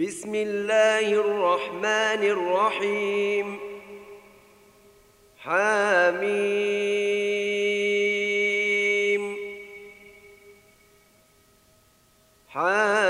بسم الله الرحمن الرحيم. حميم. حميم.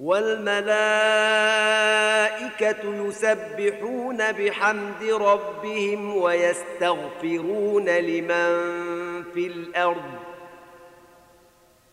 والملائكة يسبحون بحمد ربهم ويستغفرون لمن في الأرض.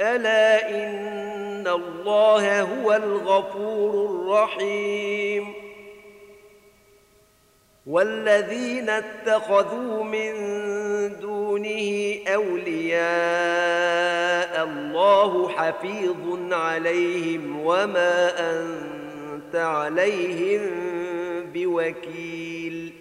ألا إن الله هو الغفور الرحيم. والذين اتخذوا من دونه أولياء الله حفيظ عليهم وما أنت عليهم بوكيل.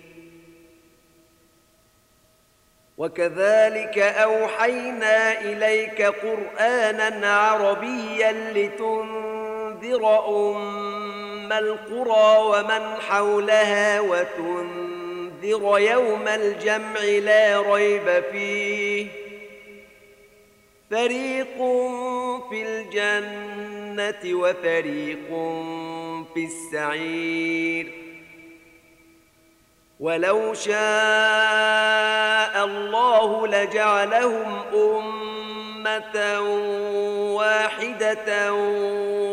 وكذلك أوحينا إليك قرآنا عربيا لتنذر أم القرى ومن حولها وتنذر يوم الجمع لا ريب فيه فريق في الجنة وفريق في السعير ولو شاء الله لجعلهم أمة واحدة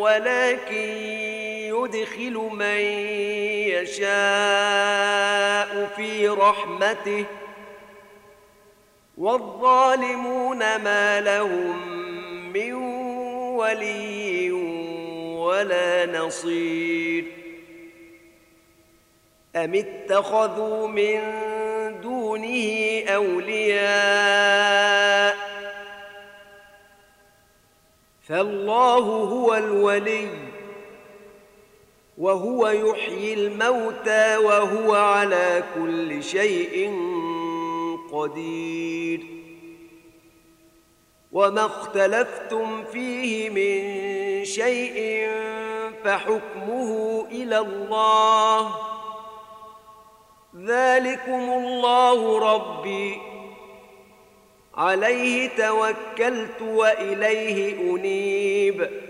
ولكن يدخل من يشاء في رحمته والظالمون ما لهم من ولي ولا نصير أم اتخذوا من دونه أولياء فالله هو الولي وهو يحيي الموتى وهو على كل شيء قدير. وما اختلفتم فيه من شيء فحكمه إلى الله. ذلكم الله ربي. عليه توكلت وإليه أنيب.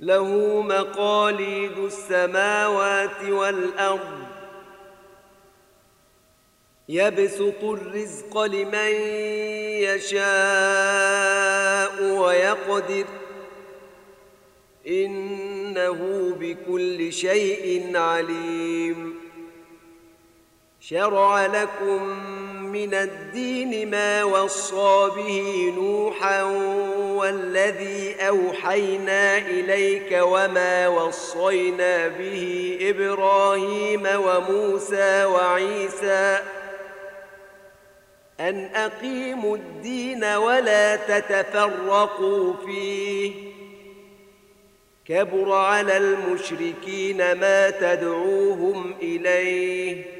له مقاليد السماوات والأرض. يبسط الرزق لمن يشاء ويقدر. إنه بكل شيء عليم. شرع لكم من الدين ما وصى به نوحا والذي أوحينا إليك وما وصينا به إبراهيم وموسى وعيسى أن أقيموا الدين ولا تتفرقوا فيه. كبر على المشركين ما تدعوهم إليه.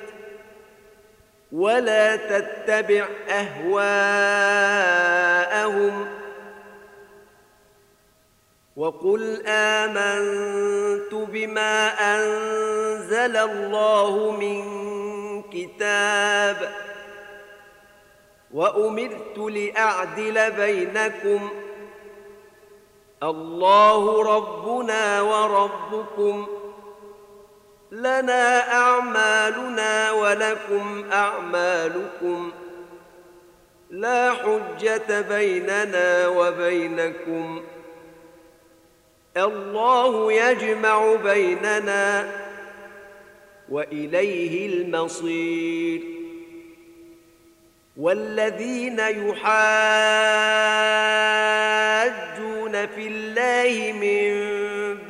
ولا تتبع أهواءهم. وقل آمنت بما أنزل الله من كتاب وأمرت لأعدل بينكم. الله ربنا وربكم. لنا أعمالنا ولكم أعمالكم لا حجة بيننا وبينكم الله يجمع بيننا وإليه المصير والذين يحاجون في الله من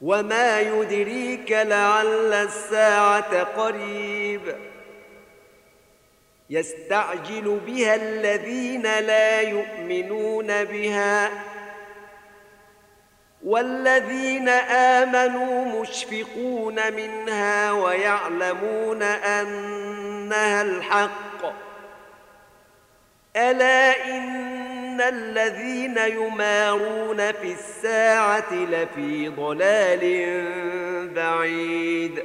وما يدريك لعل الساعة قريب يستعجل بها الذين لا يؤمنون بها والذين آمنوا مشفقون منها ويعلمون أنها الحق ألا إن الذين يمارون في الساعة لفي ضلال بعيد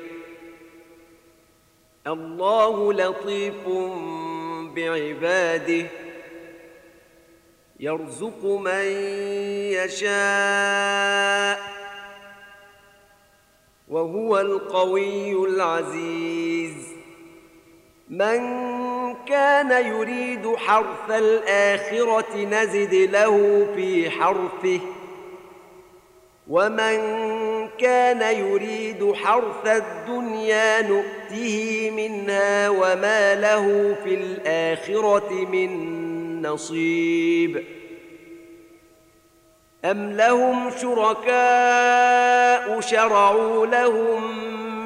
الله لطيف بعباده يرزق من يشاء وهو القوي العزيز من كان يريد حرث الآخرة نزد له في حرثه. ومن كان يريد حرث الدنيا نؤته منها وما له في الآخرة من نصيب. أم لهم شركاء شرعوا لهم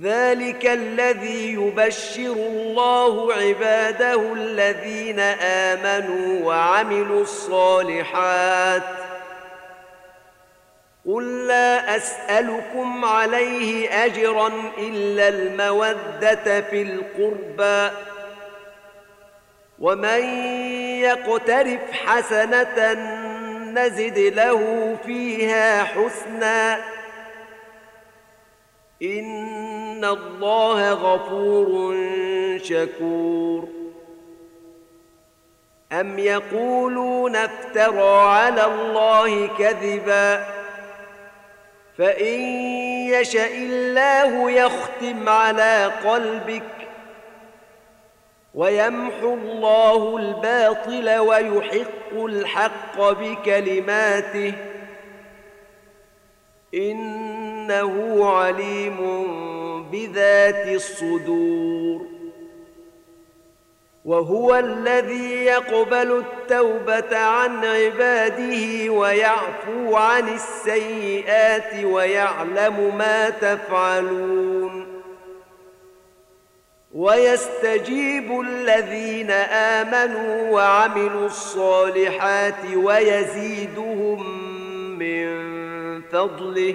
ذلك الذي يبشر الله عباده الذين امنوا وعملوا الصالحات قل لا اسالكم عليه اجرا الا الموده في القربى ومن يقترف حسنه نزد له فيها حسنا ان الله غفور شكور. ام يقولون افترى على الله كذبا فان يشا الله يختم على قلبك ويمحو الله الباطل ويحق الحق بكلماته إنه عليم بذات الصدور. وهو الذي يقبل التوبة عن عباده ويعفو عن السيئات ويعلم ما تفعلون. ويستجيب الذين آمنوا وعملوا الصالحات ويزيدهم من فضله.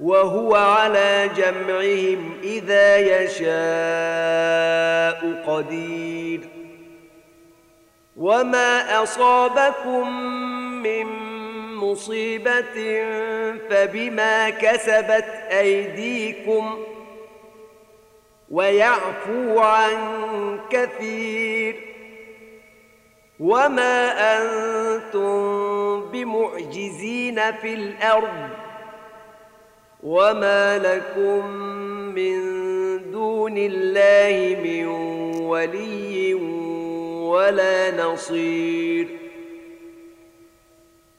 وهو على جمعهم إذا يشاء قدير. وما أصابكم من مصيبة فبما كسبت أيديكم ويعفو عن كثير. وما أنتم بمعجزين في الأرض وما لكم من دون الله من ولي ولا نصير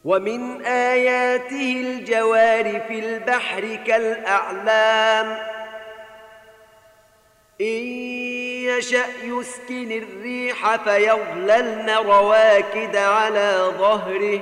ومن اياته الجوار في البحر كالاعلام ان يشا يسكن الريح فيظللن رواكد على ظهره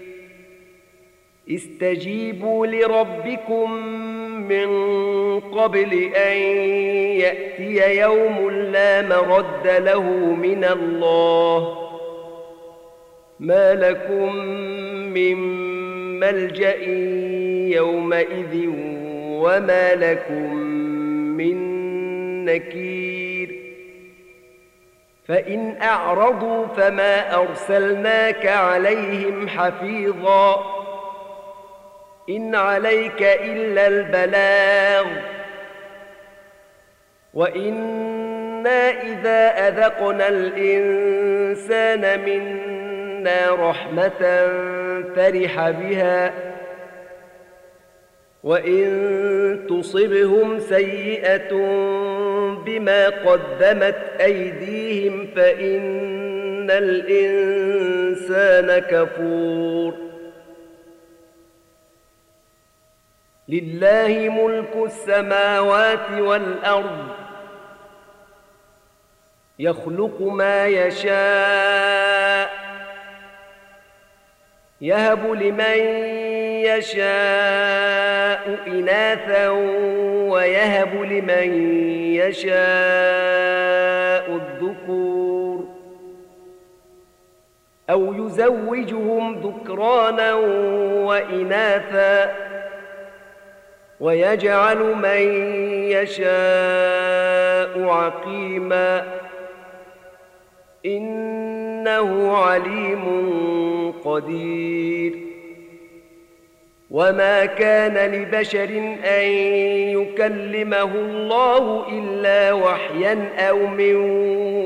استجيبوا لربكم من قبل أن يأتي يوم لا مرد له من الله. ما لكم من ملجأ يومئذ وما لكم من نكير. فإن أعرضوا فما أرسلناك عليهم حفيظا. إن عليك إلا البلاغ. وإنا إذا أذقنا الإنسان منا رحمة فرح بها. وإن تصبهم سيئة بما قدمت أيديهم فإن الإنسان كفور. لله ملك السماوات والأرض. يخلق ما يشاء يهب لمن يشاء إناثا ويهب لمن يشاء الذكور. أو يزوجهم ذكرانا وإناثا. ويجعل من يشاء عقيما. إنه عليم قدير. وما كان لبشر أن يكلمه الله إلا وحيا أو من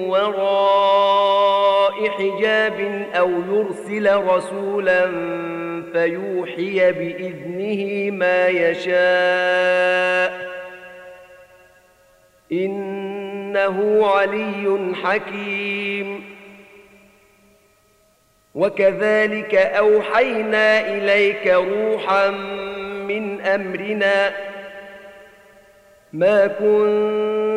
وراء حجاب أو يرسل رسولا فيوحي بإذنه ما يشاء. إنه علي حكيم. وكذلك أوحينا إليك روحا من أمرنا. ما